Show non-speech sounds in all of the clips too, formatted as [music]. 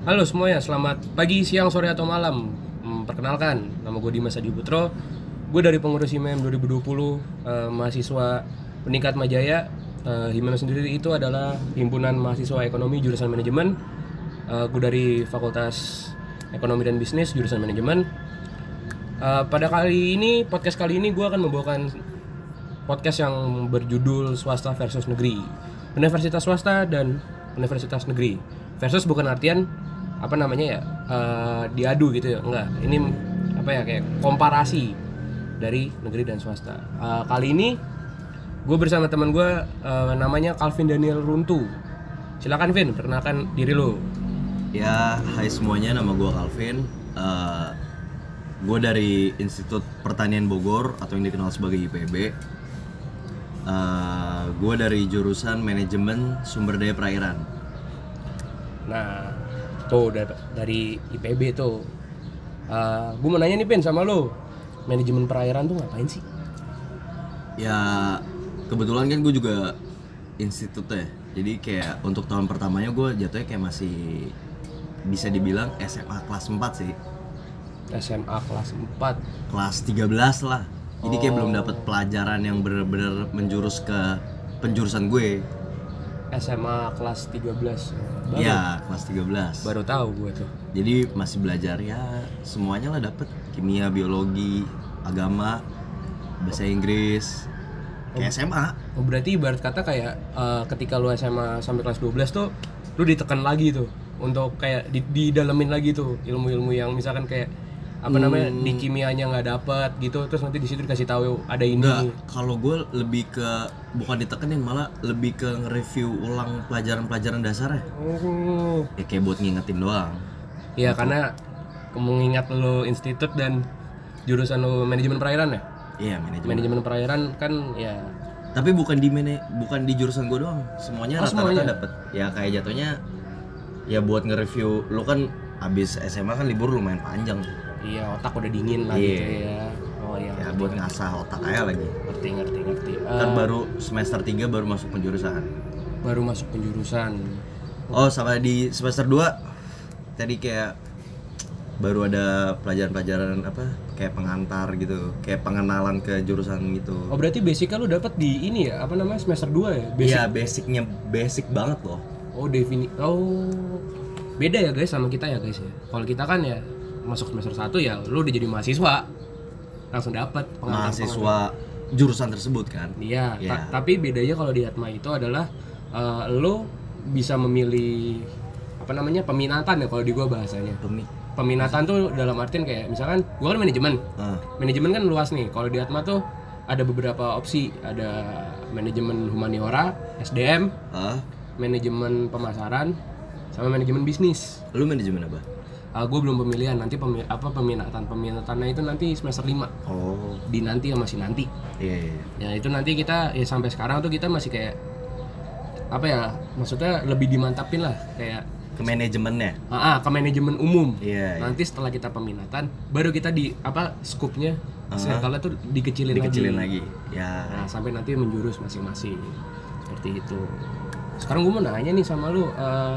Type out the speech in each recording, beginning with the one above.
Halo semuanya, selamat pagi, siang, sore, atau malam. Hmm, perkenalkan, nama gue Dimas Adi Putro. Gue dari pengurus HIMEM 2020, eh, mahasiswa peningkat Majaya. Eh, HIMEM sendiri itu adalah himpunan mahasiswa ekonomi jurusan manajemen. Eh, gue dari Fakultas Ekonomi dan Bisnis jurusan manajemen. Eh, pada kali ini, podcast kali ini gue akan membawakan podcast yang berjudul swasta versus negeri. Universitas swasta dan universitas negeri. Versus bukan artian apa namanya ya eh, diadu gitu ya enggak ini apa ya kayak komparasi dari negeri dan swasta Eh, kali ini gue bersama teman gue eh, namanya Calvin Daniel Runtu silakan Vin perkenalkan diri lo Ya, hai semuanya, nama gue Calvin. gue dari Institut Pertanian Bogor atau yang dikenal sebagai IPB. gue dari jurusan Manajemen Sumber Daya Perairan. nah tuh da- dari IPB tuh gue mau nanya nih Vin sama lo manajemen perairan tuh ngapain sih Ya, kebetulan kan gue juga institut ya. Jadi kayak untuk tahun pertamanya gue jatuhnya kayak masih bisa dibilang SMA kelas 4 sih. SMA kelas 4 Kelas 13 lah. Jadi kayak belum dapat pelajaran yang bener-bener menjurus ke penjurusan gue. SMA kelas 13 baru, Iya, kelas 13. baru tahu gue tuh. Jadi masih belajar ya semuanya lah dapet. Kimia, biologi, agama, bahasa Inggris, kayak SMA. oh, berarti ibarat kata kayak eh, ketika lu SMA sampai kelas 12 tuh lu ditekan lagi tuh. Untuk kayak di, didalemin lagi tuh ilmu-ilmu yang misalkan kayak apa namanya di kimianya nggak dapet gitu terus nanti di situ dikasih tahu ada ini Enggak, kalau gue lebih ke bukan ditekenin malah lebih ke nge-review ulang pelajaran-pelajaran dasarnya. oh Ya kayak buat ngingetin doang. Iya karena mengingat lu institut dan jurusan lu manajemen perairan ya Iya, manajemen. manajemen perairan kan ya Tapi bukan di mana bukan di jurusan gue doang. Semuanya Oh, rata-rata dapet. Ya kayak jatuhnya ya buat nge-review lu kan abis SMA kan libur lumayan panjang. Iya otak udah dingin lah Iya. gitu ya oh iya Ya buat ngasah otak aja lagi. ngerti ngerti ngerti Kan baru semester 3 baru masuk penjurusan. baru masuk penjurusan Oh, sama di semester 2 tadi kayak baru ada pelajaran-pelajaran apa kayak pengantar gitu, kayak pengenalan ke jurusan gitu. oh berarti basicnya lu dapat di ini ya apa namanya semester 2 ya basic Iya, basicnya basic banget loh. oh defini oh beda ya guys sama kita ya guys ya kalau kita kan ya masuk semester 1 ya lu udah jadi mahasiswa langsung dapat Mahasiswa jurusan tersebut kan. Iya, Iya. ta- tapi bedanya kalau di Atma itu adalah eh, lo bisa memilih apa namanya peminatan ya kalau di gua bahasanya. Pemi Peminatan tuh dalam artian kayak misalkan gua kan manajemen. Ah, Manajemen kan luas nih. Kalau di Atma tuh ada beberapa opsi, ada manajemen humaniora, SDM, ah, manajemen pemasaran, sama manajemen bisnis. lu manajemen apa? Gue belum pemilihan nanti pemi- apa peminatan peminatannya itu nanti semester 5 Oh, di nanti ya masih nanti iya. iya. ya itu nanti kita ya sampai sekarang tuh kita masih kayak apa ya maksudnya lebih dimantapin lah kayak Ke manajemennya. ah, ah, ke manajemen umum Iya, iya. nanti setelah kita peminatan baru kita di apa skupnya Ah. circle tuh dikecilin, Dikecilin lagi. lagi. Ya. nah sampai nanti menjurus masing-masing seperti itu sekarang gue mau nanya nih sama lu eh,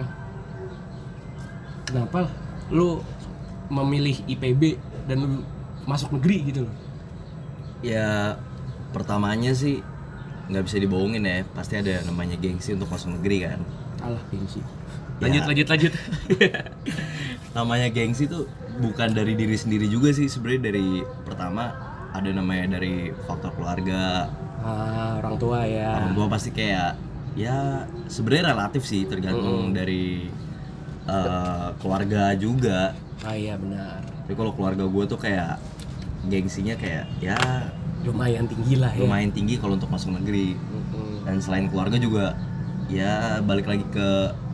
kenapa lu memilih IPB dan lu masuk negeri gitu loh. Ya pertamanya sih nggak bisa dibohongin ya, pasti ada namanya gengsi untuk masuk negeri kan. alah gengsi. Ya. lanjut lanjut lanjut. [laughs] Namanya gengsi tuh bukan dari diri sendiri juga sih. Sebenarnya dari pertama ada namanya dari faktor keluarga. Ah, orang tua ya. Orang tua pasti kayak ya sebenarnya relatif sih tergantung dari eh, keluarga juga. Ah iya benar. Tapi kalau keluarga gue tuh kayak gengsinya kayak ya lumayan tinggi lah ya. lumayan tinggi kalau untuk masuk negeri. Mm-mm. dan selain keluarga juga ya balik lagi ke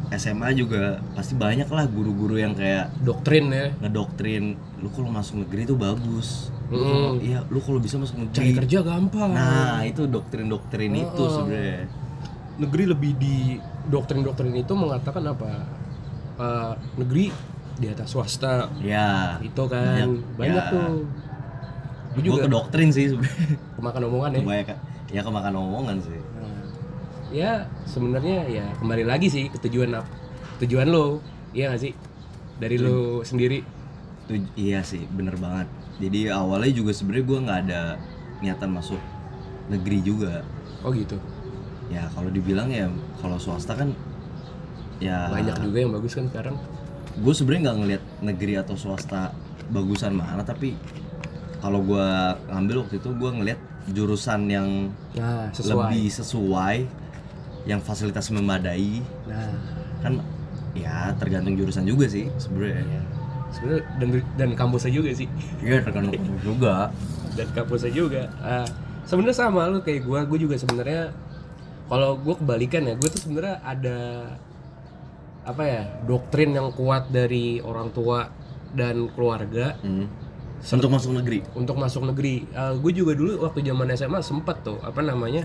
SMA juga pasti banyak lah guru-guru yang kayak doktrin ya. ngedoktrin lu kalau masuk negeri itu bagus. Mm. iya lu kalau bisa masuk cari negeri kerja gampang. Nah itu doktrin-doktrin itu Oh. sebenarnya. Negeri lebih di doktrin-doktrin itu mengatakan apa Eh, negeri di atas swasta. Ya itu kan. Banyak. banyak, Ya. tuh. Gue juga ke doktrin sih kemakan omongan ya. Kebanyakan ya kemakan omongan sih. Nah, ya sebenarnya ya kembali lagi sih ke tujuan ap- tujuan lo. Iya gak sih? Dari lu sendiri. Itu iya sih, bener banget. Jadi awalnya juga sebenarnya gue nggak ada niatan masuk negeri juga. oh gitu. Ya kalau dibilang ya kalau swasta kan ya. Banyak juga yang bagus kan sekarang. Gue sebenarnya nggak ngelihat negeri atau swasta bagusan mana tapi kalau gue ngambil waktu itu gue ngelihat jurusan yang nah sesuai. lebih sesuai yang fasilitas memadai. Nah. Kan ya tergantung jurusan juga sih sebenarnya. Iya. sebenarnya dan dan kampusnya juga sih. Iya tergantung kampus juga. Dan kampusnya juga. Ah, sebenarnya sama lu kayak gua. Gue juga sebenarnya kalau gue kebalikan ya gue tuh sebenarnya ada apa ya doktrin yang kuat dari orang tua dan keluarga Hmm. untuk masuk negeri untuk masuk negeri. gue juga dulu waktu zaman SMA sempet tuh apa namanya?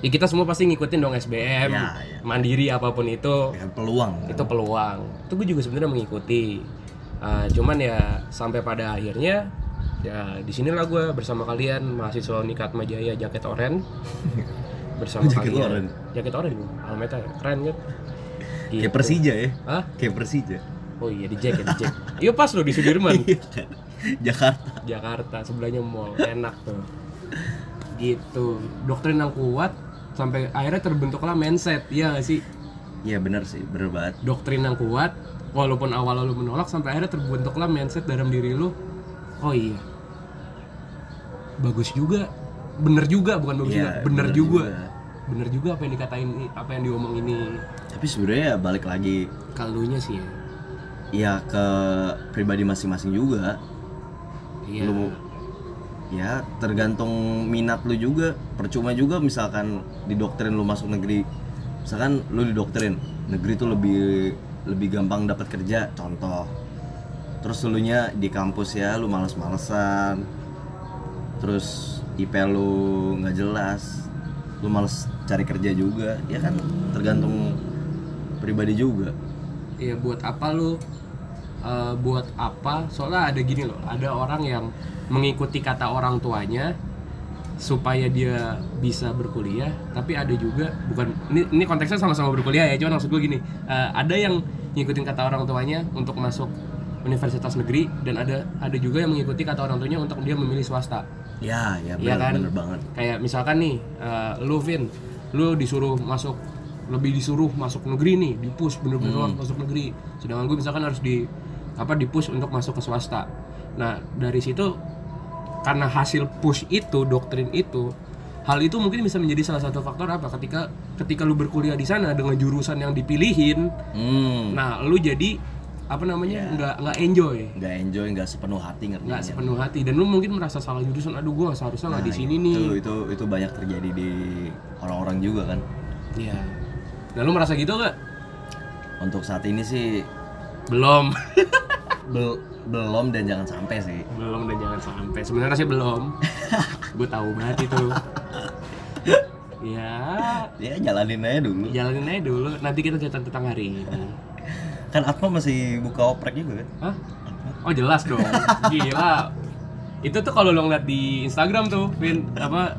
Ya kita semua pasti ngikutin dong SBM, Ya, ya. mandiri apa pun itu, ya, peluang kan? itu peluang. Itu gue juga sebenarnya mengikuti. Ah, cuman ya sampai pada akhirnya ya di sinilah gue bersama kalian mahasiswa Unikat Majaya jaket oren [laughs] bersama Jaket kalian. oren? Jaket oren, Almeta keren kan? Kayak Gitu. Persija ya. Hah? kayak Persija. Oh iya di Jack ya di Jack. Iya pas loh di Sudirman. [laughs] Jakarta. Jakarta sebelahnya mall. Enak tuh. Gitu. Doktrin yang kuat sampai akhirnya terbentuklah mindset. Iya gak sih? Iya bener sih. Bener banget. Doktrin yang kuat walaupun awal lu menolak sampai akhirnya terbentuklah mindset dalam diri lu oh iya. Bagus juga. Bener juga bukan bagus Iya, juga. Bener, bener juga. juga. Bener juga apa yang dikatain apa yang diomong ini. Tapi sebenarnya ya balik lagi. Kalunya sih ya. Ya ke pribadi masing-masing juga. Iya. Lu ya tergantung minat lu juga. Percuma juga misalkan didoktrin lu masuk negeri. Misalkan lu didoktrin negeri tuh lebih lebih gampang dapat kerja contoh. Terus dulunya di kampus ya lu males-malesan. Terus IP lu nggak jelas. Lu males cari kerja juga ya kan tergantung pribadi juga Iya buat apa lu eh, buat apa? Soalnya ada gini loh, ada orang yang mengikuti kata orang tuanya supaya dia bisa berkuliah, tapi ada juga bukan ini, ini konteksnya sama-sama berkuliah ya, cuman maksud gue gini, eh, ada yang ngikutin kata orang tuanya untuk masuk universitas negeri dan ada ada juga yang mengikuti kata orang tuanya untuk dia memilih swasta. ya ya Iya bener, kan? bener banget Kayak misalkan nih, eh, lu Vin, lu disuruh masuk lebih disuruh masuk negeri nih, di push bener-bener Hmm. harus masuk negeri. Sedangkan gue misalkan harus di apa di push untuk masuk ke swasta. Nah dari situ karena hasil push itu, doktrin itu, hal itu mungkin bisa menjadi salah satu faktor apa? Ketika ketika lu berkuliah di sana dengan jurusan yang dipilihin, hmm nah lu jadi apa namanya nggak nggak enjoy nggak enjoy nggak sepenuh hati ngerti nggak sepenuh hati dan lu mungkin merasa salah jurusan aduh gua seharusnya nggak di sini nih itu itu itu banyak terjadi di orang-orang juga kan Iya. Nah lu merasa gitu gak? untuk saat ini sih Belum. [laughs] bel- belum dan jangan sampai sih belum dan jangan sampai. Sebenarnya sih belum. [laughs] Gue tahu banget itu. ya, ya jalanin aja dulu jalanin aja dulu. Nanti kita cerita tentang hari ini. [laughs] kan Atma masih buka oprek juga kan Hah? Oh jelas dong. [laughs] Gila. Itu tuh kalau lo ngeliat di Instagram tuh, Vin, apa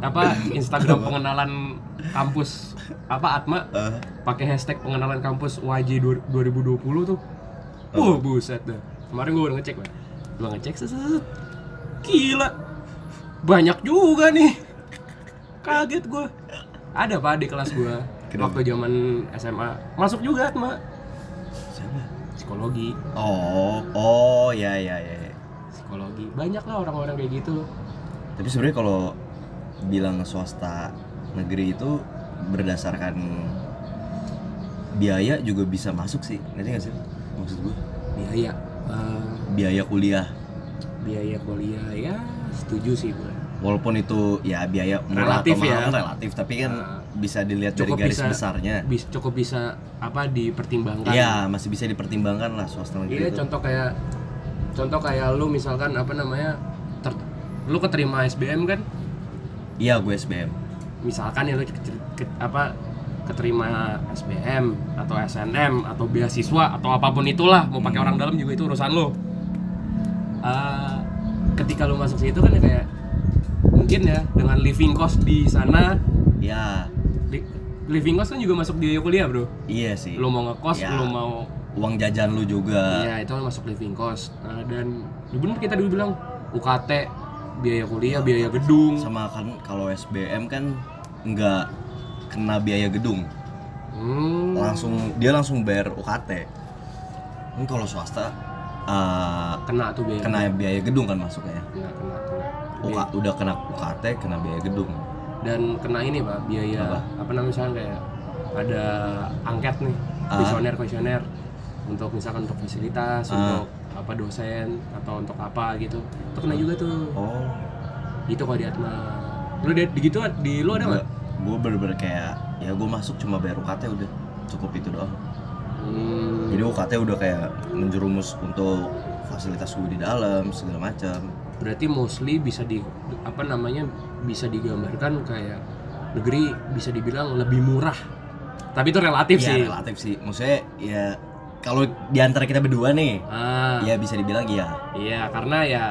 apa Instagram pengenalan kampus apa Atma Eh, pakai hashtag pengenalan kampus YJ 2020 tuh. Wah, buset dah. Kemarin gue udah ngecek, Pak. Gue ngecek seset. Gila. Banyak juga nih. Kaget gue. Ada Pak di kelas gue waktu zaman SMA. Masuk juga, Atma. Psikologi, oh oh ya ya ya ya. psikologi. Banyak lah orang-orang kayak gitu. tapi sebenarnya kalau bilang swasta negeri itu berdasarkan biaya juga bisa masuk sih ngerti nggak sih maksud gue Biaya eh, biaya kuliah biaya kuliah ya setuju sih gue. walaupun itu ya biaya murah Relatif atau mahal ya. relatif tapi kan Nah, bisa dilihat dari cukup garis bisa- besarnya. Bis, cukup bisa apa dipertimbangkan. Iya masih bisa dipertimbangkan lah swasta negeri Iya itu contoh kayak contoh kayak lu misalkan apa namanya ter- lu keterima SBM kan? Iya gue SBM misalkan ya lu ke- ke- apa keterima SBM atau SNM atau beasiswa atau apa pun itulah mau pakai Hmm. orang dalam juga itu urusan lu. Eh, ketika lu masuk situ kan ya kayak mungkin ya dengan living cost di sana ya living cost kan juga masuk biaya kuliah bro iya sih lu mau ngekos Ya. lu mau uang jajan lu juga Iya, itu kan masuk living cost. Nah, dan bener kita dulu bilang UKT, biaya kuliah, biaya gedung. sama kan kalau SBM kan nggak kena biaya gedung Hmm. langsung dia langsung bayar UKT kan kalau swasta eh, Kena tuh biaya. kena biaya gedung kan masuknya Kena, kena, kena. UK, udah kena UKT kena biaya gedung Dan kena ini, Pak, biaya Apa? apa, namanya misalnya kayak ada angket nih, Ah. kuesioner kuesioner untuk misalkan untuk fasilitas, Ah. untuk apa dosen atau untuk apa gitu. Itu kena juga tuh. oh Gitu kalau di Atma. Lu di, di gitu di lu ada nggak? gue bener-bener kayak ya gue masuk cuma bayar UKT udah cukup itu doang Hmm. jadi UKT udah kayak menjerumus untuk fasilitas gue di dalam segala macam. Berarti mostly bisa di apa namanya bisa digambarkan kayak negeri bisa dibilang lebih murah. Tapi itu relatif Iya, sih. relatif sih. Maksudnya ya kalau di antara kita berdua nih ah. ya bisa dibilang iya. Iya karena ya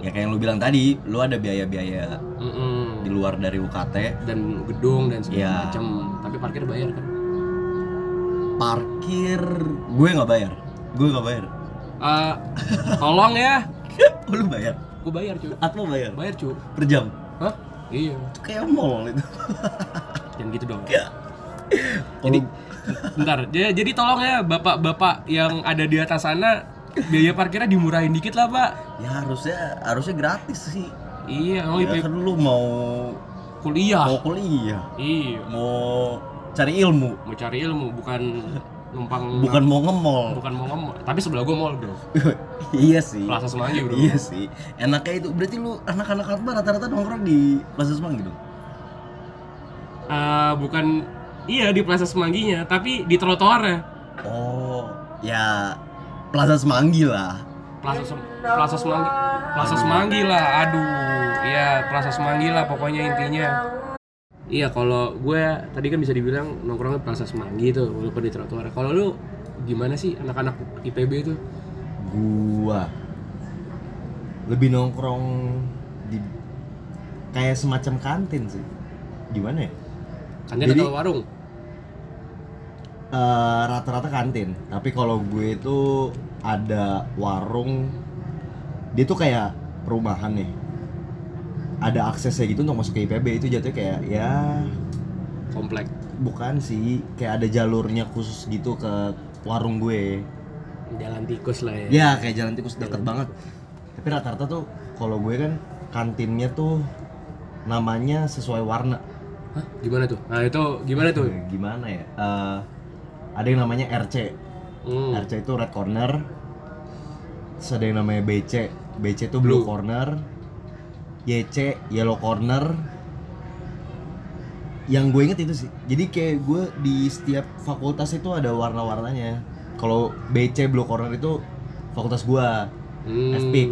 ya kayak yang lu bilang tadi lu ada biaya-biaya mm-mm, di luar dari UKT dan gedung dan segala Iya. macam. Tapi parkir bayar kan? Parkir gue nggak bayar. Gue nggak bayar Ah, tolong ya. [laughs] Oh, lu bayar? Gue bayar cu. Atau bayar? Bayar cu. Per jam? Hah? Iya. Itu kayak mall itu. [laughs] Jangan gitu dong. Ya jadi [laughs] bentar. Jadi, jadi tolong ya bapak-bapak yang ada di atas sana biaya parkirnya dimurahin dikit lah pak. Ya harusnya harusnya gratis sih. Iya oh ya kan lu mau kuliah. mau kuliah. Iya. Mau cari ilmu. Mau cari ilmu bukan numpang bukan mau nge-mall. Bukan mau ngomong tapi sebelah gua mall bro. [laughs] Iya sih. Plaza Semanggi bro. Iya sih. Enaknya itu berarti lu anak-anak Atma rata-rata nongkrong di Plaza Semanggi dong? Eh, bukan iya di Plaza Semangginya tapi di trotoarnya. Oh ya Plaza Semanggi lah. Plaza Sem Plaza Semanggi Plaza Semanggi lah aduh. Iya Plaza Semanggi lah pokoknya intinya iya kalau gue tadi kan bisa dibilang nongkrongnya Plaza Semanggi tuh walaupun di trotoar. Kalau lu gimana sih anak-anak IPB itu gua lebih nongkrong di kayak semacam kantin sih. Gimana ya? Kantin Jadi- atau warung? Eh, rata-rata kantin. Tapi kalau gue itu ada warung dia tuh kayak perumahan nih ada aksesnya gitu untuk masuk ke IPB itu jatuhnya kayak ya komplek. bukan sih kayak ada jalurnya khusus gitu ke warung gue. Jalan tikus lah ya. Ya kayak jalan tikus deket banget. tapi rata-rata tuh kalau gue kan kantinnya tuh namanya sesuai warna. Hah? gimana tuh? Nah itu gimana tuh? [laughs] Gimana ya? Eh, ada yang namanya RC Hmm. RC itu red corner. Terus ada yang namanya BC BC itu blue, Blue. corner YC yellow corner yang gue inget itu sih jadi kayak gue di setiap fakultas itu ada warna-warnanya kalau BC blue corner itu fakultas gue Hmm, FPIK.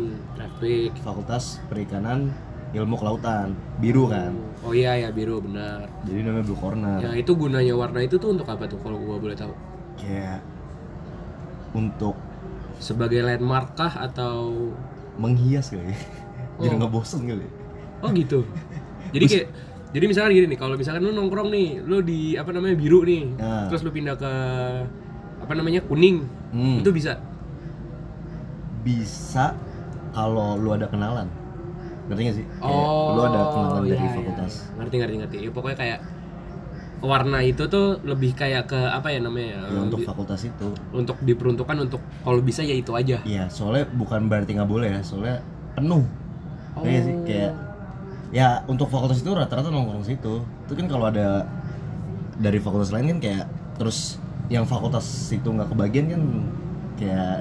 FPIK. fakultas perikanan ilmu kelautan biru kan Oh iya ya biru benar. jadi namanya blue corner Ya itu gunanya warna itu tuh untuk apa tuh kalau gua boleh tahu? kayak untuk Sebagai landmark kah atau menghias kali [laughs] biar Oh. nggak bosen kali Oh gitu. Jadi kayak jadi misalkan gini nih, kalau misalkan lu nongkrong nih, lu di apa namanya biru nih, Ya. terus lu pindah ke apa namanya kuning, Hmm. itu bisa. bisa kalau lu ada kenalan ngerti gak sih Kayak lu ada kenalan iya, dari iya. fakultas Ngerti ngerti ngerti. Ya, pokoknya kayak warna itu tuh lebih kayak ke apa ya namanya? ya, untuk Di- fakultas itu untuk diperuntukkan untuk kalau bisa ya itu aja. iya soalnya bukan berarti nggak boleh ya soalnya penuh Oh. Iya sih kayak ya untuk fakultas itu rata-rata nongkrong situ itu kan kalau ada dari fakultas lain kan kayak terus yang fakultas itu nggak kebagian kan kayak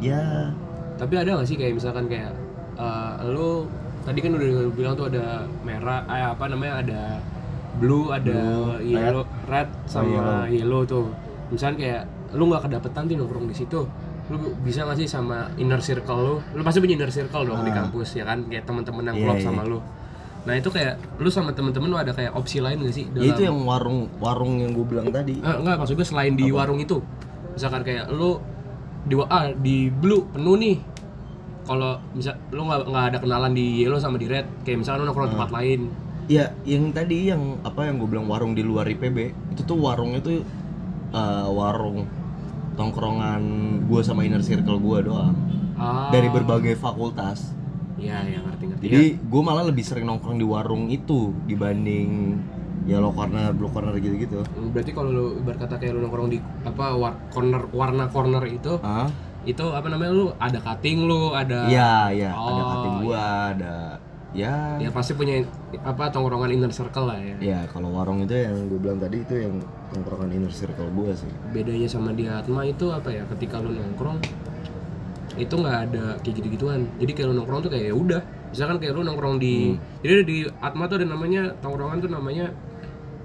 ya Tapi ada gak sih kayak misalkan kayak eh, lu tadi kan udah bilang tuh ada merah, eh, apa namanya ada blue, ada Blue, yellow, red, sama yellow. tuh. Misalkan kayak lu nggak kedapetan nih nongkrong di situ, lu bisa gak sih sama inner circle lu? Lu pasti punya inner circle dong di Ah. kampus ya kan, kayak teman-teman yang Iya, klop iya. sama lu. Nah itu kayak lu sama temen-temen lu ada kayak opsi lain gak sih? ya itu yang warung warung yang gue bilang tadi Eh, enggak maksud gue selain di warung itu misalkan kayak lu di wa- ah, di blue penuh nih kalau misal lu nggak nggak ada kenalan di yellow sama di red kayak misalkan lu nongkrong tempat lain Ya, yang tadi yang apa yang gue bilang warung di luar IPB itu tuh warungnya tuh eh, warung tongkrongan gue sama inner circle gue doang. Ah. dari berbagai fakultas. Iya, ya ngerti ngerti. jadi gue malah lebih sering nongkrong di warung itu dibanding ya lo corner blue corner gitu gitu Berarti kalau lu ibarat kata kayak lu nongkrong di apa war, corner warna corner itu ah itu apa namanya lu? Ada cutting lu, ada iya iya ada Oh, cutting gua ada ya ya pasti punya apa tongkrongan inner circle lah ya. ya kalau warung itu yang gue bilang tadi itu yang nongkrongan inner circle gua sih Bedanya sama di Atma itu apa ya? Ketika lu nongkrong itu nggak ada kayak gitu-gituan. Jadi kayak lu nongkrong tuh kayak ya udah. Misalkan kayak lu nongkrong di jadi di Atma tuh ada namanya tongkrongan tuh namanya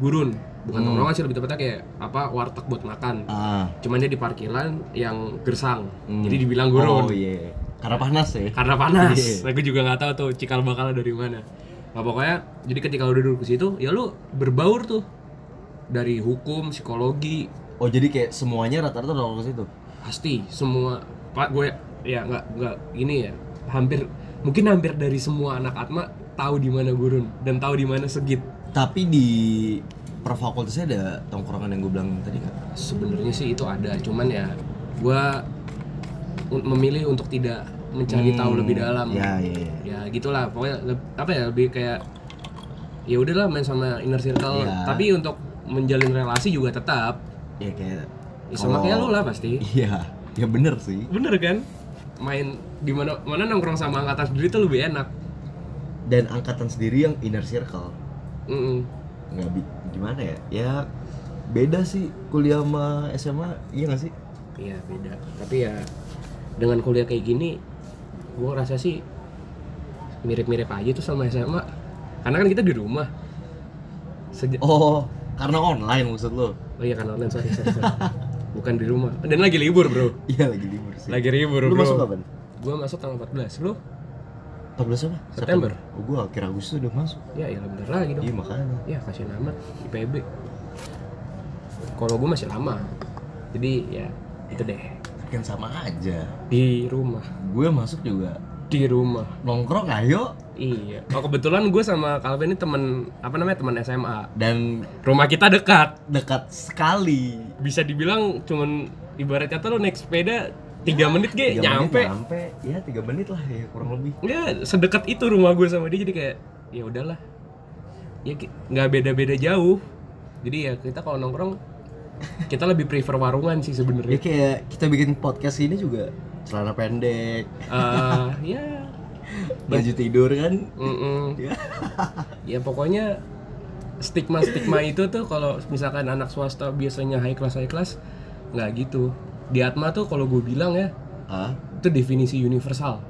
gurun. Bukan tongkrongan sih lebih tepatnya kayak apa warteg buat makan. ah Cuman dia di parkiran yang gersang. Hmm. Jadi dibilang gurun. oh iya karena panas ya karena panas. Iya. Nah, gue juga nggak tahu tuh cikal bakal dari mana. Nah, pokoknya jadi ketika lu duduk ke situ, ya lu berbaur tuh dari hukum, psikologi, oh jadi kayak semuanya rata-rata nongkrong ke situ pasti semua pak gue ya nggak nggak ini ya hampir mungkin hampir dari semua anak Atma tahu di mana gurun dan tahu di mana segit. tapi di per fakultasnya ada tongkrongan yang gue bilang tadi kan Sebenarnya sih itu ada, cuman ya gue memilih untuk tidak mencari tahu lebih dalam. ya iya iya. ya gitulah. Pokoknya apa ya lebih kayak ya udahlah main sama inner circle. Iya. tapi untuk menjalin relasi juga tetap. Ya kayak ya, sama kayak lu lah pasti. Iya ya bener sih. Bener kan? Main di mana mana nongkrong sama angkatan sendiri tuh lebih enak. Dan angkatan sendiri yang inner circle. Mm-mm. nggak bi- gimana ya? Ya beda sih kuliah sama SMA iya gak sih? Iya beda. Tapi ya dengan kuliah kayak gini gua ngerasa sih mirip-mirip aja tuh sama SMA karena kan kita di rumah. Sejak oh karena online maksud lo oh iya kan online sorry, sorry, sorry. bukan di rumah. Dan lagi libur bro. Iya lagi libur sih. Lagi libur lu bro. masuk kapan? Gua masuk tanggal 14 lu? 14 apa? September. oh gua akhir Agustus udah masuk. Ya ya bentar lagi dong. Iya makanya. Ya kasihan amat. IPB kalau gue masih lama. Jadi ya itu deh kan sama aja. Di rumah. Gue masuk juga. Di rumah. Nongkrong ayo. Iya. Oh kebetulan gue sama Calvin ini temen apa namanya teman SMA dan rumah kita dekat. Dekat sekali. Bisa dibilang cuman ibarat kata lo naik sepeda tiga menit ge Tiga menit nyampe. nyampe. Ya tiga menit lah ya kurang lebih. Ya sedekat itu rumah gue sama dia jadi kayak ya udahlah. Ya nggak beda-beda jauh. Jadi ya kita kalau nongkrong kita lebih prefer warungan sih ya sebenarnya kayak kita bikin podcast ini juga celana pendek. Eh, [laughs] ya. Baju tidur kan? Mm-mm. ya. [laughs] Ya pokoknya stigma stigma itu tuh kalau misalkan anak swasta biasanya high class high class nggak gitu. Di Atma tuh kalau gue bilang ya ah itu definisi universal.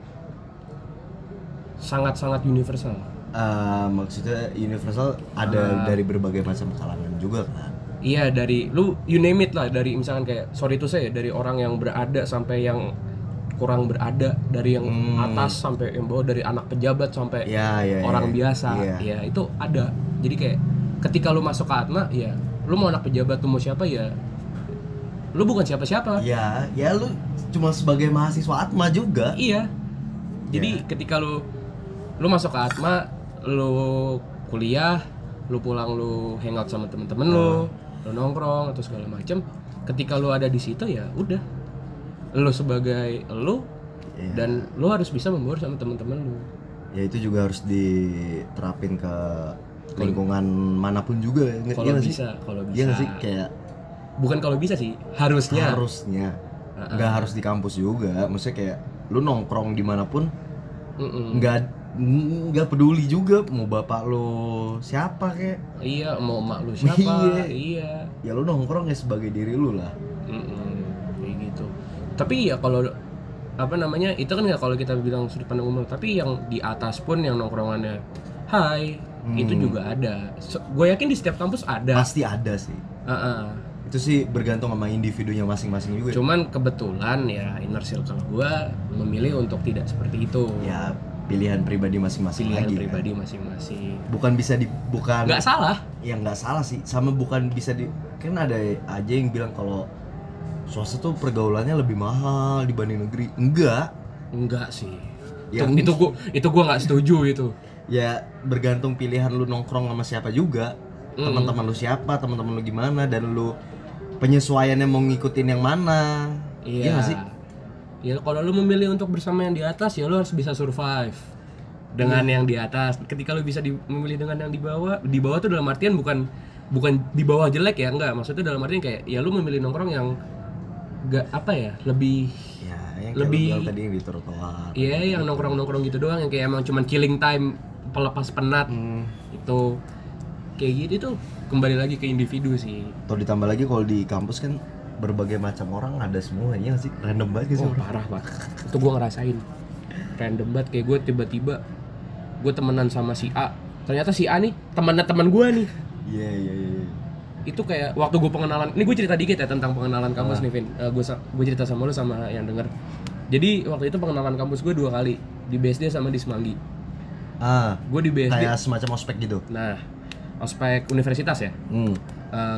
Sangat sangat universal. Eh, maksudnya universal ada dari berbagai macam kalangan juga kan iya dari lu you name it lah dari misalkan kayak sorry itu saya dari orang yang berada sampai yang kurang berada dari yang atas sampai yang bawah dari anak pejabat sampai ya ya orang ya. biasa Iya. ya itu ada. Jadi kayak ketika lu masuk ke Atma ya lu mau anak pejabat lu mau siapa ya lu bukan siapa-siapa. Ya ya lu cuma sebagai mahasiswa Atma juga. Iya. Jadi ketika lu lu masuk ke Atma lu kuliah lu pulang lu hangout sama temen-temen lu lu nongkrong atau segala macem ketika lu ada di situ ya udah. Lu sebagai lu Iya. dan lu harus bisa membaur sama temen-temen lu ya itu juga harus diterapin ke lingkungan mana pun juga ya. Kalau sih? bisa kalau bisa Iya nggak sih? Kayak bukan kalau bisa sih harusnya. Harusnya. Nggak harus di kampus juga maksudnya kayak lu nongkrong di mana pun nggak nggak peduli juga mau bapak lo siapa kayak Iya, mau emak lu [laughs] siapa? Iya. iya. ya lu nongkrong ya sebagai diri lu lah Mm-mm, kayak gitu. Tapi ya kalau apa namanya itu kan ya kalau kita bilang sudut pandang umum, tapi yang di atas pun yang nongkrongannya Hai, itu juga ada. gue yakin di setiap kampus ada. pasti ada sih Ah-ah. itu sih bergantung sama individunya masing-masing juga Cuman kebetulan ya inner circle gue memilih untuk tidak seperti itu. ya pilihan pribadi masing-masing Pilihan lagi kan. pribadi masing-masing. bukan bisa di bukan Nggak salah. yang nggak salah sih sama bukan bisa di kan ada aja yang bilang kalau swasta tuh pergaulannya lebih mahal dibanding negeri enggak Enggak sih. Ya, itu, itu gua itu gua nggak setuju itu. ya bergantung pilihan lu nongkrong sama siapa juga teman-teman lu siapa teman-teman lu gimana dan lu penyesuaiannya mau ngikutin yang mana Iya. nggak sih Ya kalau lu memilih untuk bersama yang di atas ya lu harus bisa survive dengan Iya. yang di atas. Ketika lu bisa di- memilih dengan yang di bawah, di bawah tuh dalam artian bukan bukan di bawah jelek ya, enggak. Maksudnya dalam artian kayak ya lu memilih nongkrong yang gak apa ya, lebih ya yang Lebih- tadi yang di trotoar Iya yang nongkrong-nongkrong gitu doang yang kayak emang cuman killing time pelepas penat Hmm. itu kayak gitu tuh kembali lagi ke individu sih. atau ditambah lagi kalau di kampus kan berbagai macam orang ada semua ya sih? Random banget sih Oh parah pak, itu gua ngerasain. Random banget kayak gue tiba-tiba gue temenan sama si A. Ternyata si A nih temannya teman gue nih. Iya iya iya itu kayak waktu gue pengenalan ini gue cerita dikit ya tentang pengenalan kampus nih Vin. Gue gue cerita sama lu sama yang denger. Jadi waktu itu pengenalan kampus gue dua kali. Di BSD sama di Semanggi. Ah gue di BSD kayak semacam ospek gitu? Nah ospek universitas ya. Hmm.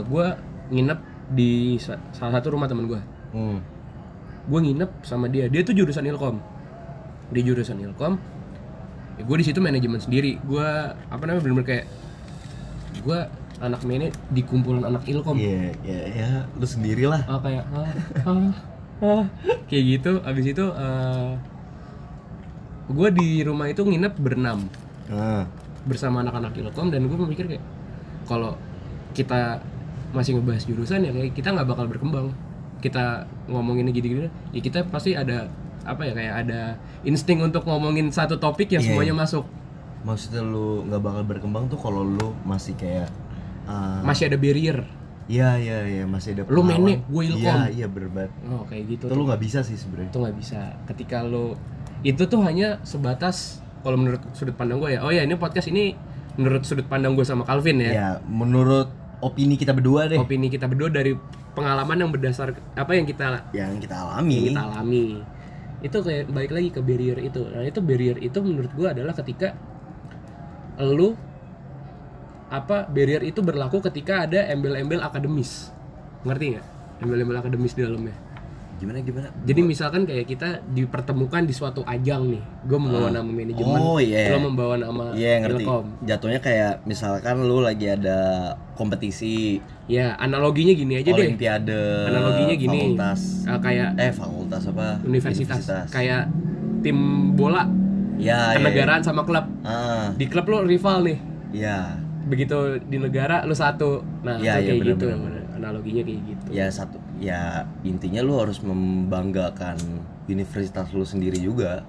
Gue nginep di sa- salah satu rumah temen gue hmm. Gue nginep sama dia. Dia tuh jurusan ilkom. Di jurusan ilkom ya gue di situ manajemen sendiri. Gue apa namanya bener-bener kayak gue anak mene di kumpulan anak ilkom. Iya iya ya lu sendiri lah ah kayak ah, ah, ah, kayak gitu. Abis itu gue di rumah itu nginep berenam. Ah. Bersama anak-anak ilkom dan gue memikir kayak kalau kita masih ngebahas jurusan ya kayak kita nggak bakal berkembang. Kita ngomongin gini-gini ya kita pasti ada apa ya kayak ada insting untuk ngomongin satu topik yang Iya. semuanya masuk. Maksudnya lu nggak bakal berkembang tuh kalau lu masih kayak ah, masih ada barrier. Iya iya iya masih ada Lu gua ilkom. iya iya berbat oh kayak gitu itu lu nggak bisa sih sebenarnya. Itu nggak bisa. Ketika lo itu tuh hanya sebatas kalau menurut sudut pandang gue ya oh ya ini podcast ini menurut sudut pandang gue sama Calvin ya. Ya menurut opini kita berdua deh. Opini kita berdua dari pengalaman yang berdasar apa yang kita yang kita yang alami kita alami. Itu kayak balik lagi ke barrier itu. Nah itu barrier itu menurut gua adalah ketika lu apa barrier itu berlaku ketika ada embel-embel akademis. Ngerti nggak? Embel-embel akademis di dalamnya gimana gimana? Jadi misalkan kayak kita dipertemukan di suatu ajang nih gue membawa nama manajemen Oh, iya. lo membawa nama Iya ngerti. Ilkom. Jatuhnya kayak misalkan lu lagi ada kompetisi. Ya analoginya gini aja deh. Olimpiade analoginya gini. fakultas. Ah, kayak eh fakultas apa? Universitas. kayak tim bola ya ya, ya. kenegaraan sama klub. Ah. Di klub lo rival nih. Ya. Begitu di negara lu satu. Nah itu iya, kayak benar, gitu. benar, benar. analoginya kayak gitu. Ya satu ya intinya lu harus membanggakan universitas lu sendiri juga.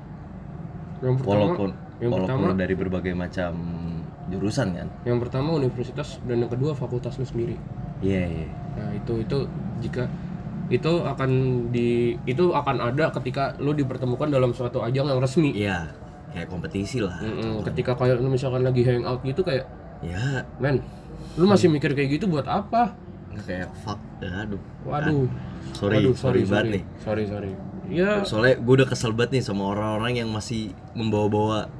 Yang pertama walaupun yang walaupun pertama dari berbagai macam jurusan kan? Yang pertama universitas dan yang kedua fakultas lu sendiri. Iya iya. Nah itu itu jika itu akan di itu akan ada ketika lu dipertemukan dalam suatu ajang yang resmi. Iya kayak kompetisi lah Mm-mm, ketika kayak lu misalkan lagi hangout gitu kayak ya men lu masih mikir kayak gitu buat apa nggak kayak fuck ya, aduh. Waduh. Sorry waduh sorry, banget sorry. nih. Sorry sorry. Ya. Soalnya gue udah kesel banget nih sama orang-orang yang masih membawa-bawa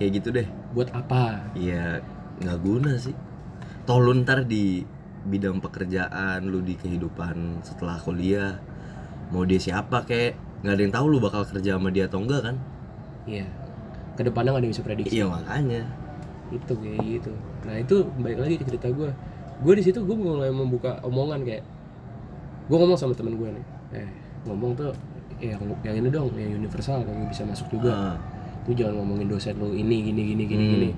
kayak gitu deh. Buat apa? Iya nggak guna sih. Toh lu ntar di bidang pekerjaan lu di kehidupan setelah kuliah mau dia siapa kayak nggak ada yang tahu lu bakal kerja sama dia atau enggak kan? Iya. Ke depannya nggak ada yang bisa prediksi. Iya makanya. Itu kayak gitu. Nah itu balik lagi ke cerita gue gue di situ gue mulai membuka omongan kayak gue ngomong sama temen gue nih. Eh ngomong tuh yang yang ini dong yang universal kamu bisa masuk juga. Ah, lu jangan ngomongin dosen lu ini gini gini gini Hmm. gini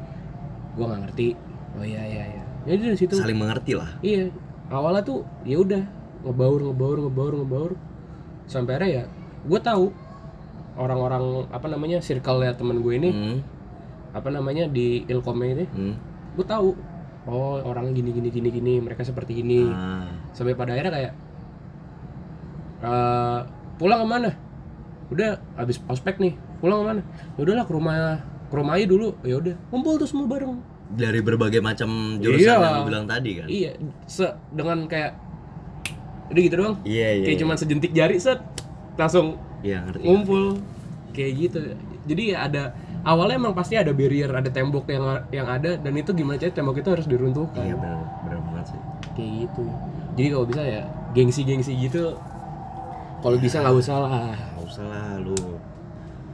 gue nggak ngerti. Oh iya iya iya. Jadi dari situ saling mengerti lah. Iya. Awalnya tuh ya udah ngebaur ngebaur ngebaur ngebaur. Sampai akhirnya ya gue tahu orang-orang apa namanya circle ya temen gue ini hmm, apa namanya di ilkom ini hmm. gue tahu oh orang gini gini gini gini mereka seperti ini. Ah, sampai pada akhirnya kayak eh pulang ke mana? Udah habis ospek nih pulang ke mana? Ya udahlah ke rumah ke rumah aja dulu. Ya udah kumpul tuh semua bareng. Dari berbagai macam jurusan Iya. yang lu bilang tadi kan? Iya se dengan kayak udah gitu doang. Iya iya kayak cuman sejentik jari set langsung iya ngerti. ngumpul. Kayak gitu. Jadi ya ada awalnya emang pasti ada barrier ada tembok yang yang ada dan itu gimana caranya tembok itu harus diruntuhkan. Iya benar benar banget sih. Kayak gitu. Jadi kalau bisa ya gengsi-gengsi gitu kalau bisa nggak usah lah. Nggak usah lah lu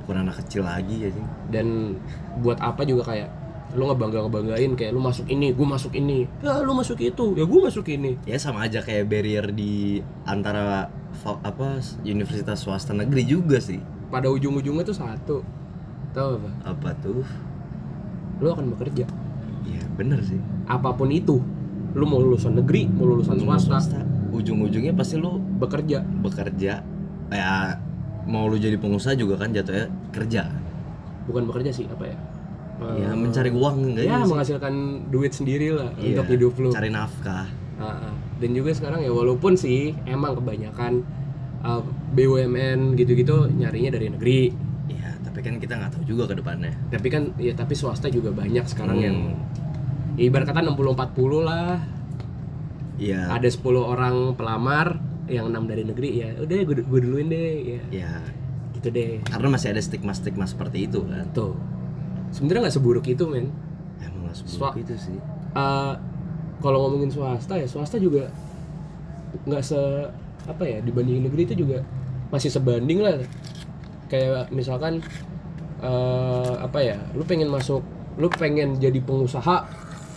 bukan anak kecil lagi ya sih dan buat apa juga kayak lu ngebangga ngebanggain kayak lu masuk ini gue masuk ini. Ya lu masuk itu ya gue masuk ini. Ya sama aja kayak barrier di antara apa universitas swasta negeri juga sih. Pada ujung-ujungnya tuh satu tahu apa? Apa tuh? Lu akan bekerja. Ya bener sih. Apa pun itu lu mau lulusan negeri mau lulusan swasta ujung-ujungnya pasti lu bekerja. bekerja. Ya mau lu jadi pengusaha juga kan jatuhnya kerja. Bukan bekerja sih apa ya? Ya Eh, mencari uang enggak ya menghasilkan duit sendiri lah Iya, untuk hidup lu. cari nafkah. Ah, ah. dan juga sekarang ya walaupun sih emang kebanyakan uh, BUMN gitu-gitu nyarinya dari negeri. ya tapi kan kita nggak tahu juga ke depannya. Tapi kan ya tapi swasta juga banyak sekarang Hmm. yang ya ibarat kata 60-40 lah. Ya ada 10 orang pelamar yang enam dari negeri ya udah gue, gue duluin deh ya. Ya gitu deh. Karena masih ada stigma-stigma seperti itu kan? Tuh sebenarnya nggak seburuk itu men. Emang nggak Swa- seburuk itu sih. Eh, kalau ngomongin swasta ya swasta juga nggak se apa ya dibandingin negeri itu juga masih sebanding lah kayak misalkan eh, apa ya lu pengen masuk lu pengen jadi pengusaha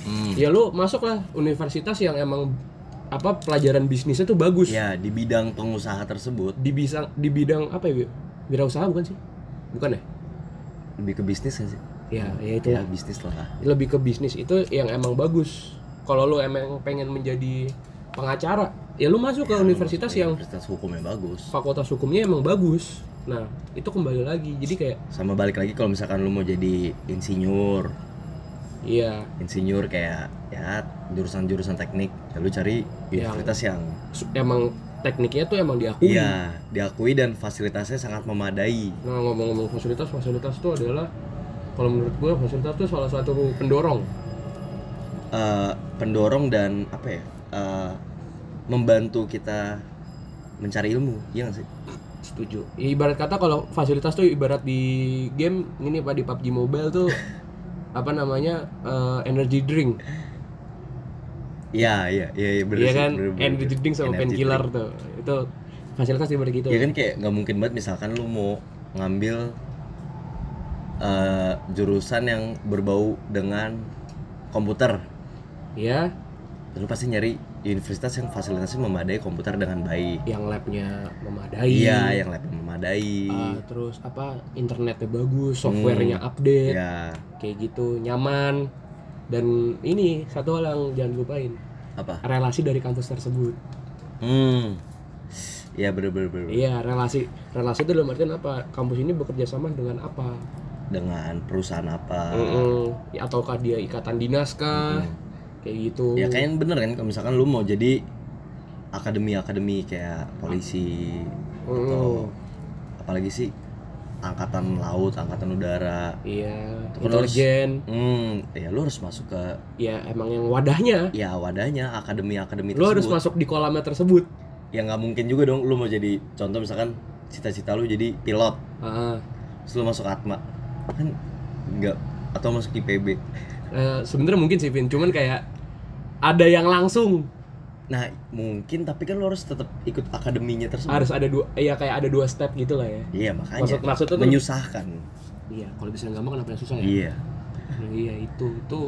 hmm. ya lu masuk lah universitas yang emang apa pelajaran bisnisnya tuh bagus. Ya di bidang pengusaha tersebut. Di bisa di bidang apa ya wirausaha bukan sih? Bukan ya? Lebih ke bisnis kan sih? Ya ya itu ya lah bisnis lah. Lebih ke bisnis itu yang emang bagus. Kalau lu emang pengen menjadi pengacara ya lu masuk ke universitas yang universitas hukumnya bagus. Fakultas hukumnya emang bagus nah itu kembali lagi. Jadi kayak sama balik lagi kalau misalkan lu mau jadi insinyur. Iya. Insinyur kayak ya jurusan-jurusan teknik ya lu cari Yang- universitas yang su- emang tekniknya tuh emang diakui. Iya diakui dan fasilitasnya sangat memadai. Nah ngomong-ngomong fasilitas fasilitas itu adalah kalau menurut gue fasilitas itu salah satu pendorong. Eh, pendorong dan apa ya eh, membantu kita mencari ilmu iya nggak sih setuju. Ya, ibarat kata kalau fasilitas tuh ibarat di game ini pak di PUBG Mobile tuh [laughs] apa namanya eh, energy drink. Iya iya iya iya, bener Iya sih, kan? bener, bener, energy drink sama painkiller tuh. Itu fasilitas ibarat gitu. Ya kan kayak nggak mungkin banget misalkan lu mau ngambil eh, jurusan yang berbau dengan komputer. Ya lu pasti nyari universitas yang fasilitasnya memadai komputer dengan baik. Yang labnya memadai. Iya yang labnya memadai. Ah, terus apa internetnya bagus softwarenya update ya kayak gitu nyaman. Dan ini satu hal yang jangan lupain apa? Relasi dari kampus tersebut. Hmm. Ya bener bener bener iya relasi. Relasi itu dalam artian apa? Kampus ini bekerja sama dengan apa? Dengan perusahaan apa? Mm-mm. Ya, ataukah dia ikatan dinas kah kayak gitu. Ya kayaknya bener kan kalau misalkan lu mau jadi akademi akademi kayak polisi atau apalagi sih angkatan laut angkatan udara. Iya intelijen. hmm ya lu harus masuk ke ya emang yang wadahnya. Ya wadahnya akademi akademi lo harus tersebut. masuk di kolamnya tersebut. Ya nggak mungkin juga dong lu mau jadi contoh misalkan cita-cita lu jadi pilot. Terus lu masuk atma. Kan nggak atau masuk IPB eh, sebenarnya mungkin sih Vin. Cuman kayak ada yang langsung. Nah mungkin tapi kan lu harus tetap ikut akademinya tersebut. Harus ada dua ya kayak ada dua step gitu lah ya. Iya makanya. Maksud- maksudnya tuh- menyusahkan. Iya kalau bisa gampang kenapa yang susah ya? Iya. Nah, iya itu itu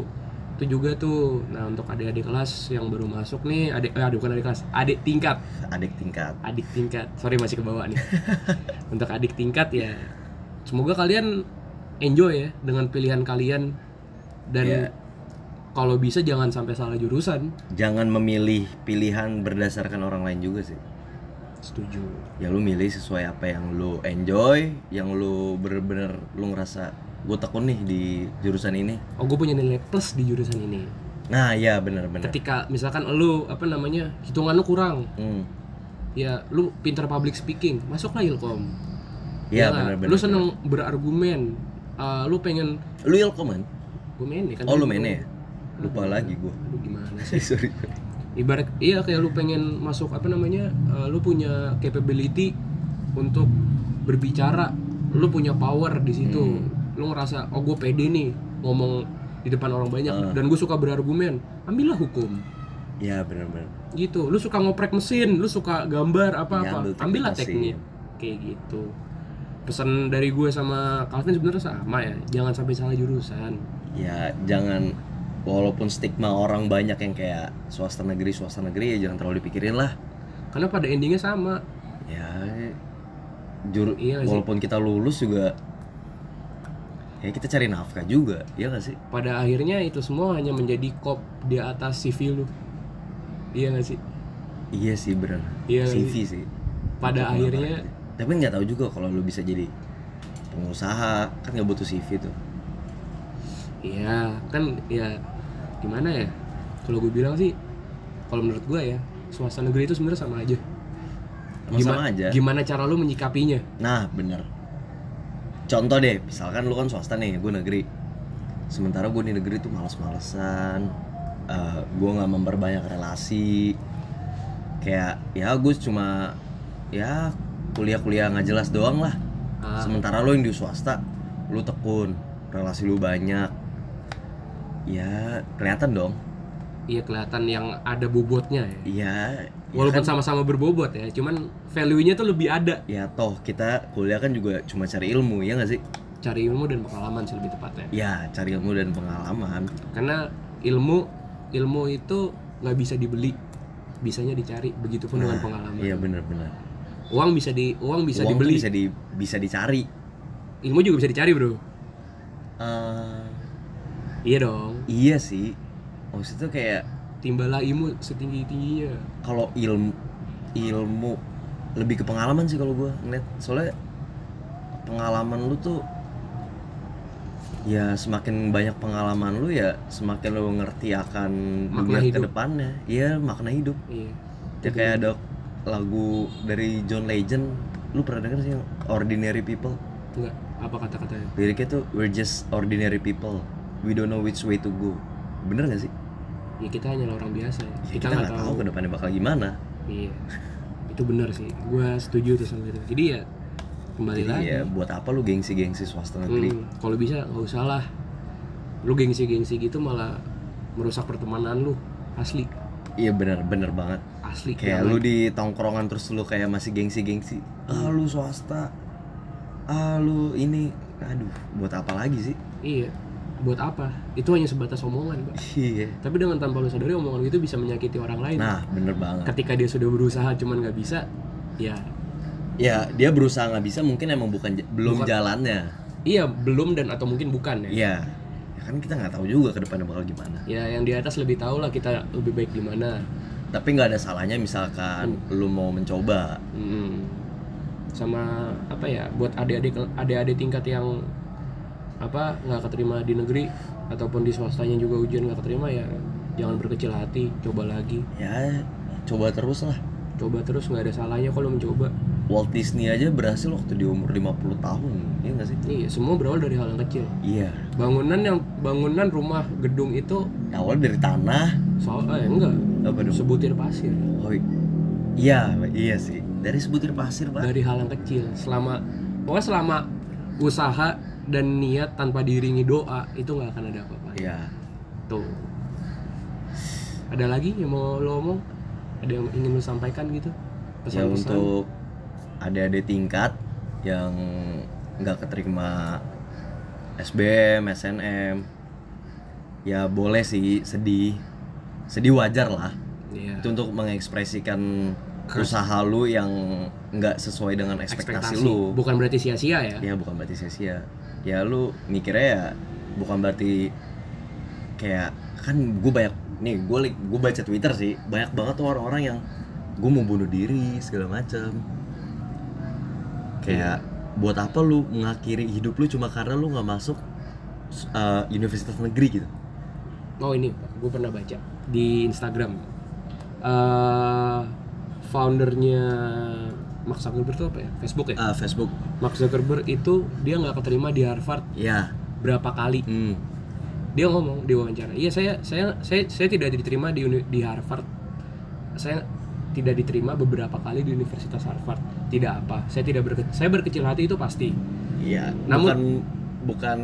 itu juga tuh. Nah untuk adik-adik kelas yang baru masuk nih adik eh, adik bukan adik kelas adik tingkat. Adik tingkat. Adik tingkat. Sorry masih ke bawah nih. [laughs] Untuk adik tingkat ya semoga kalian enjoy ya dengan pilihan kalian dan Iya. Kalau bisa jangan sampai salah jurusan. Jangan memilih pilihan berdasarkan orang lain juga sih. Setuju. Ya lu milih sesuai apa yang lu enjoy yang lu bener-bener lu ngerasa gue tekun nih di jurusan ini. Oh gue punya nilai plus di jurusan ini. Nah iya bener-bener ketika misalkan lu apa namanya hitungan lu kurang. Hmm. ya lu pinter public speaking masuklah ilkom. Iya Ya nggak? bener-bener lu seneng berargumen Uh, lu pengen lu ilkom kan gue main kan oh lu mainnya ya lupa lagi gue Aduh gimana [laughs] sih? Sorry. Ibarat iya kayak lu pengen masuk apa namanya uh, lu punya capability untuk berbicara lu punya power di situ. Lu ngerasa oh gue pede nih ngomong di depan orang banyak Ah. dan gue suka berargumen ambillah hukum. Iya bener-bener gitu. Lu suka ngoprek mesin lu suka gambar apa Ya, apa ambil teknik ambillah teknik. Kayak gitu. Pesan dari gue sama Calvin sebenarnya sama ya jangan sampai salah jurusan. Ya jangan walaupun stigma orang banyak yang kayak swasta negeri swasta negeri ya jangan terlalu dipikirin lah. Karena pada endingnya sama. Ya juru Iya sih? walaupun kita lulus juga ya kita cari nafkah juga ya gak sih? Pada akhirnya itu semua hanya menjadi kop di atas CV lu. Iya gak sih? Iya sih bener. Iya CV sih? pada Untuk akhirnya tapi nggak tahu juga kalau lu bisa jadi pengusaha kan nggak butuh CV tuh iya kan ya gimana ya kalau gue bilang sih kalau menurut gue ya swasta negeri itu sebenarnya sama aja Emang sama aja gimana cara lu menyikapinya Nah, bener. Contoh deh, misalkan lu kan swasta nih, gue negeri. Sementara gue di negeri tuh males-malesan, eh gue nggak memperbanyak relasi. Kayak ya gue cuma ya kuliah-kuliah nggak jelas doang lah. Ah. Sementara lo yang di swasta, lu tekun, relasi lu banyak. Ya kelihatan dong. iya kelihatan yang ada bobotnya ya Iya. ya walaupun kan- sama-sama berbobot ya cuman value-nya tuh lebih ada ya toh kita kuliah kan juga cuma cari ilmu ya nggak sih? cari ilmu dan pengalaman sih lebih tepatnya Ya cari ilmu dan pengalaman. karena ilmu ilmu itu nggak bisa dibeli bisanya dicari begitupun dengan pengalaman Iya bener-bener. uang bisa di uang bisa Uang dibeli bisa di bisa dicari. ilmu juga bisa dicari bro Eh, iya dong iya sih. Maksudnya kayak timbalah ilmu setinggi tingginya kalau ilmu ilmu lebih ke pengalaman sih kalau gua ngeliat. Soalnya pengalaman lu tuh ya semakin banyak pengalaman lu ya semakin lu ngerti akan Makna dunia hidup. ke depannya. Iya, makna hidup. iya Ya kayak ada lagu dari John Legend. Lu pernah denger sih Ordinary People? enggak apa kata-katanya Liriknya tuh we're just ordinary people. We don't know which way to go. Bener gak sih? ya kita hanyalah orang biasa ya. Ya, kita nggak tahu, ke depannya bakal gimana. iya itu benar sih gue setuju tuh sama itu jadi ya kembali Jadi lagi ya buat apa lu gengsi-gengsi swasta negeri? Hmm, kalau bisa nggak usah lah lu gengsi-gengsi gitu malah merusak pertemanan lu asli Iya bener bener banget. asli Kayak lu di tongkrongan terus lu kayak masih gengsi-gengsi. Ah lu swasta. Ah lu ini. Aduh, buat apa lagi sih? iya buat apa itu hanya sebatas omongan pak Iya. tapi dengan tanpa lu sadari omongan itu bisa menyakiti orang lain Nah, bener banget. ketika dia sudah berusaha cuman nggak bisa ya Ya, dia berusaha nggak bisa mungkin emang bukan belum Bukan. jalannya. iya belum dan atau mungkin bukan ya Iya. Ya kan kita nggak tahu juga ke depannya bakal gimana. ya yang di atas lebih tahu lah kita lebih baik di mana Tapi nggak ada salahnya misalkan lu mau mencoba. Mm. sama apa ya buat adik-adik adik-adik tingkat yang apa nggak keterima di negeri ataupun di swastanya juga ujian nggak keterima ya jangan berkecil hati coba lagi Ya, coba terus lah. coba terus nggak ada salahnya kalau mencoba Walt Disney aja berhasil waktu di umur 50 tahun, iya nggak sih? iya semua berawal dari hal yang kecil Iya. bangunan yang bangunan rumah gedung itu Awal dari tanah. soal eh enggak Apa dong? sebutir pasir Oh, iya, iya sih. Dari sebutir pasir, Pak. dari hal yang kecil selama pokoknya selama usaha dan niat tanpa diiringi doa itu nggak akan ada apa-apa Iya. tuh ada lagi yang mau lo omong ada yang ingin lo sampaikan gitu Ya pesan-pesan untuk adik-adik tingkat yang nggak keterima SBM, SNM, ya boleh sih sedih, sedih wajar lah. Iya. Itu untuk mengekspresikan usaha lu yang nggak sesuai dengan ekspektasi, lu. bukan berarti sia-sia ya Ya bukan berarti sia-sia. Ya lu mikirnya ya bukan berarti kayak kan gue banyak nih gue gue baca Twitter sih banyak banget tuh orang-orang yang gue mau bunuh diri segala macam. Kayak buat apa lu mengakhiri hidup lu cuma karena lu nggak masuk uh, universitas negeri gitu. oh ini gue pernah baca di Instagram Eh, foundernya Mark Zuckerberg itu apa ya Facebook ya Uh, Facebook. Mark Zuckerberg itu dia nggak keterima di Harvard Ya. berapa kali Hmm. dia ngomong di wawancara iya saya saya saya saya tidak diterima di uni- di Harvard saya tidak diterima beberapa kali di Universitas Harvard tidak apa saya tidak berke, saya berkecil hati itu pasti Iya. Namun- bukan bukan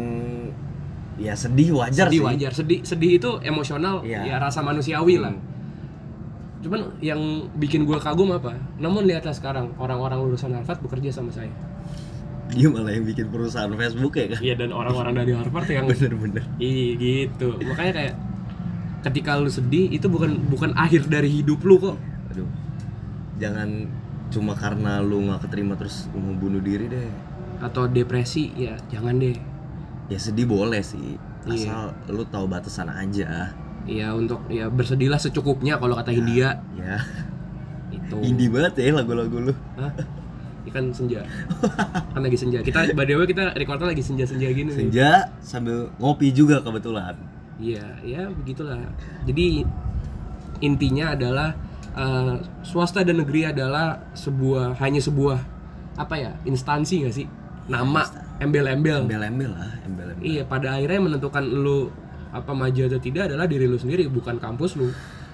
ya sedih wajar sedih sih. wajar sedih sedih itu emosional Iya. ya rasa manusiawi lah Hmm. Cuman yang bikin gua kagum apa namun lihatlah sekarang orang-orang lulusan Harvard bekerja sama saya dia malah yang bikin perusahaan Facebook ya kan Iya dan orang-orang dari Harvard yang bener-bener Iya gitu. Makanya kayak ketika lu sedih itu bukan bukan akhir dari hidup lu kok. aduh jangan cuma karena lu nggak keterima terus mau bunuh diri deh Atau depresi ya jangan deh. ya sedih boleh sih Iya. asal lu tahu batasan aja Ya untuk ya bersedihlah secukupnya kalau kata Hindia ya itu. indie banget ya lagu-lagu lu Hah? Ikan senja. kan lagi senja. Kita by the way kita recordnya lagi senja-senja gini. nih. senja sambil ngopi juga kebetulan Iya, ya begitulah. Jadi intinya adalah eh, swasta dan negeri adalah sebuah hanya sebuah apa ya instansi nggak sih? Nama, embel-embel. embel-embel lah embel-embel Iya, pada akhirnya menentukan lu apa maju atau tidak adalah diri lu sendiri, bukan kampus lu.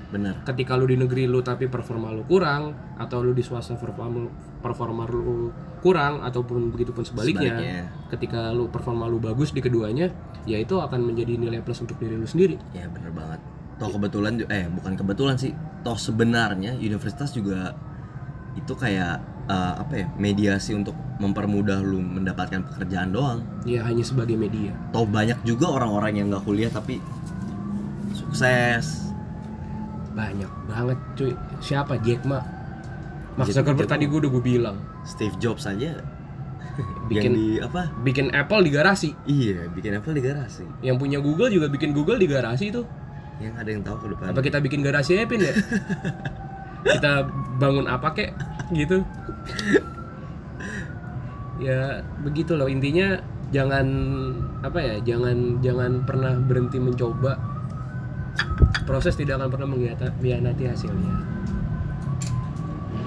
bener Ketika lu di negeri lu tapi performa lu kurang, atau lu di swasta performa performa lu kurang, ataupun begitu pun sebaliknya. Sebaliknya. Ketika lu performa lu bagus di keduanya, ya itu akan menjadi nilai plus untuk diri lu sendiri. ya bener banget toh kebetulan eh bukan kebetulan sih toh sebenarnya universitas juga itu kayak eh, apa ya mediasi untuk mempermudah lu mendapatkan pekerjaan doang Ya hanya sebagai media. toh banyak juga orang-orang yang nggak kuliah tapi sukses Banyak banget cuy. Siapa Jack Ma? Mark Zuckerberg tadi gue udah gue bilang Steve Jobs aja [laughs] yang bikin di apa bikin Apple di garasi. iya bikin Apple di garasi Yang punya Google juga bikin Google di garasi itu. yang ada yang tahu ke depan Apa kita bikin garasi aja Pin ya? [laughs] kita bangun apa kek gitu. ya begitu loh. Intinya jangan apa ya jangan jangan pernah berhenti mencoba. Proses tidak akan pernah mengkhianati hasilnya.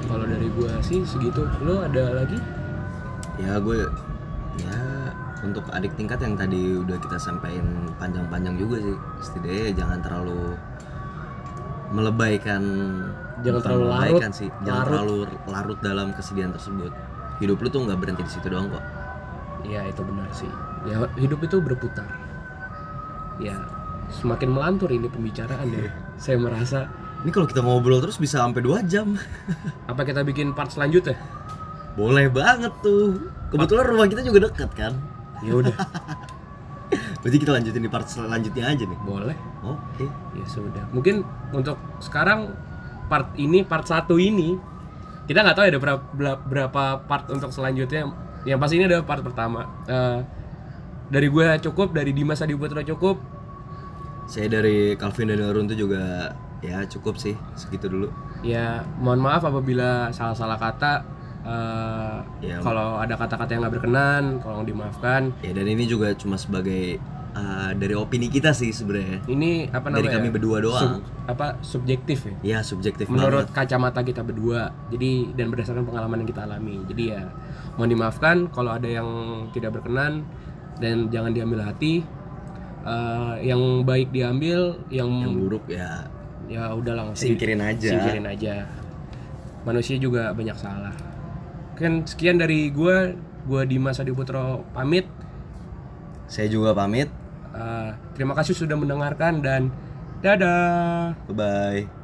Kalau dari gua sih segitu. Lo ada lagi? Ya gue ya untuk adik tingkat yang tadi udah kita sampaikan panjang-panjang juga sih setidaknya jangan terlalu melebaikan Jangan bukan terlalu larut. sih. Jangan Larut. terlalu larut dalam kesedihan tersebut. Hidup lu tuh nggak berhenti di situ doang kok. Ya itu benar sih. Ya hidup itu berputar. Ya semakin melantur ini pembicaraan ya. [laughs] Saya merasa ini kalau kita ngobrol terus bisa sampai dua jam. [laughs] Apa kita bikin part selanjutnya? Boleh banget tuh. Kebetulan rumah kita juga deket kan? Ya udah. [laughs] Berarti kita lanjutin di part selanjutnya aja nih. Boleh. Oke. Ya sudah. Mungkin untuk sekarang part ini part satu ini kita nggak tahu ada berapa, berapa part untuk selanjutnya. Yang pasti ini adalah part pertama. Eh, dari gue cukup dari Dimas Adi Putra cukup. Saya dari Calvin dan Arun tuh juga ya cukup sih segitu dulu. Ya mohon maaf apabila salah-salah kata. Eh, Ya. kalau ada kata-kata yang nggak berkenan tolong dimaafkan. ya dan ini juga cuma sebagai uh, dari opini kita sih sebenarnya. Ini apa Dari namanya kami berdua doang. Sub- apa subjektif ya? Ya subjektif menurut banget. kacamata kita berdua jadi dan berdasarkan pengalaman yang kita alami. Jadi ya mohon dimaafkan kalau ada yang tidak berkenan dan jangan diambil hati. Eh, yang baik diambil yang, yang buruk ya. Ya udahlah usah di- singkirin aja. singkirin aja. Manusia juga banyak salah. Kan sekian dari gua. Gua Dimas Adi Putro pamit. Saya juga pamit Eh, terima kasih sudah mendengarkan dan dadah. Bye bye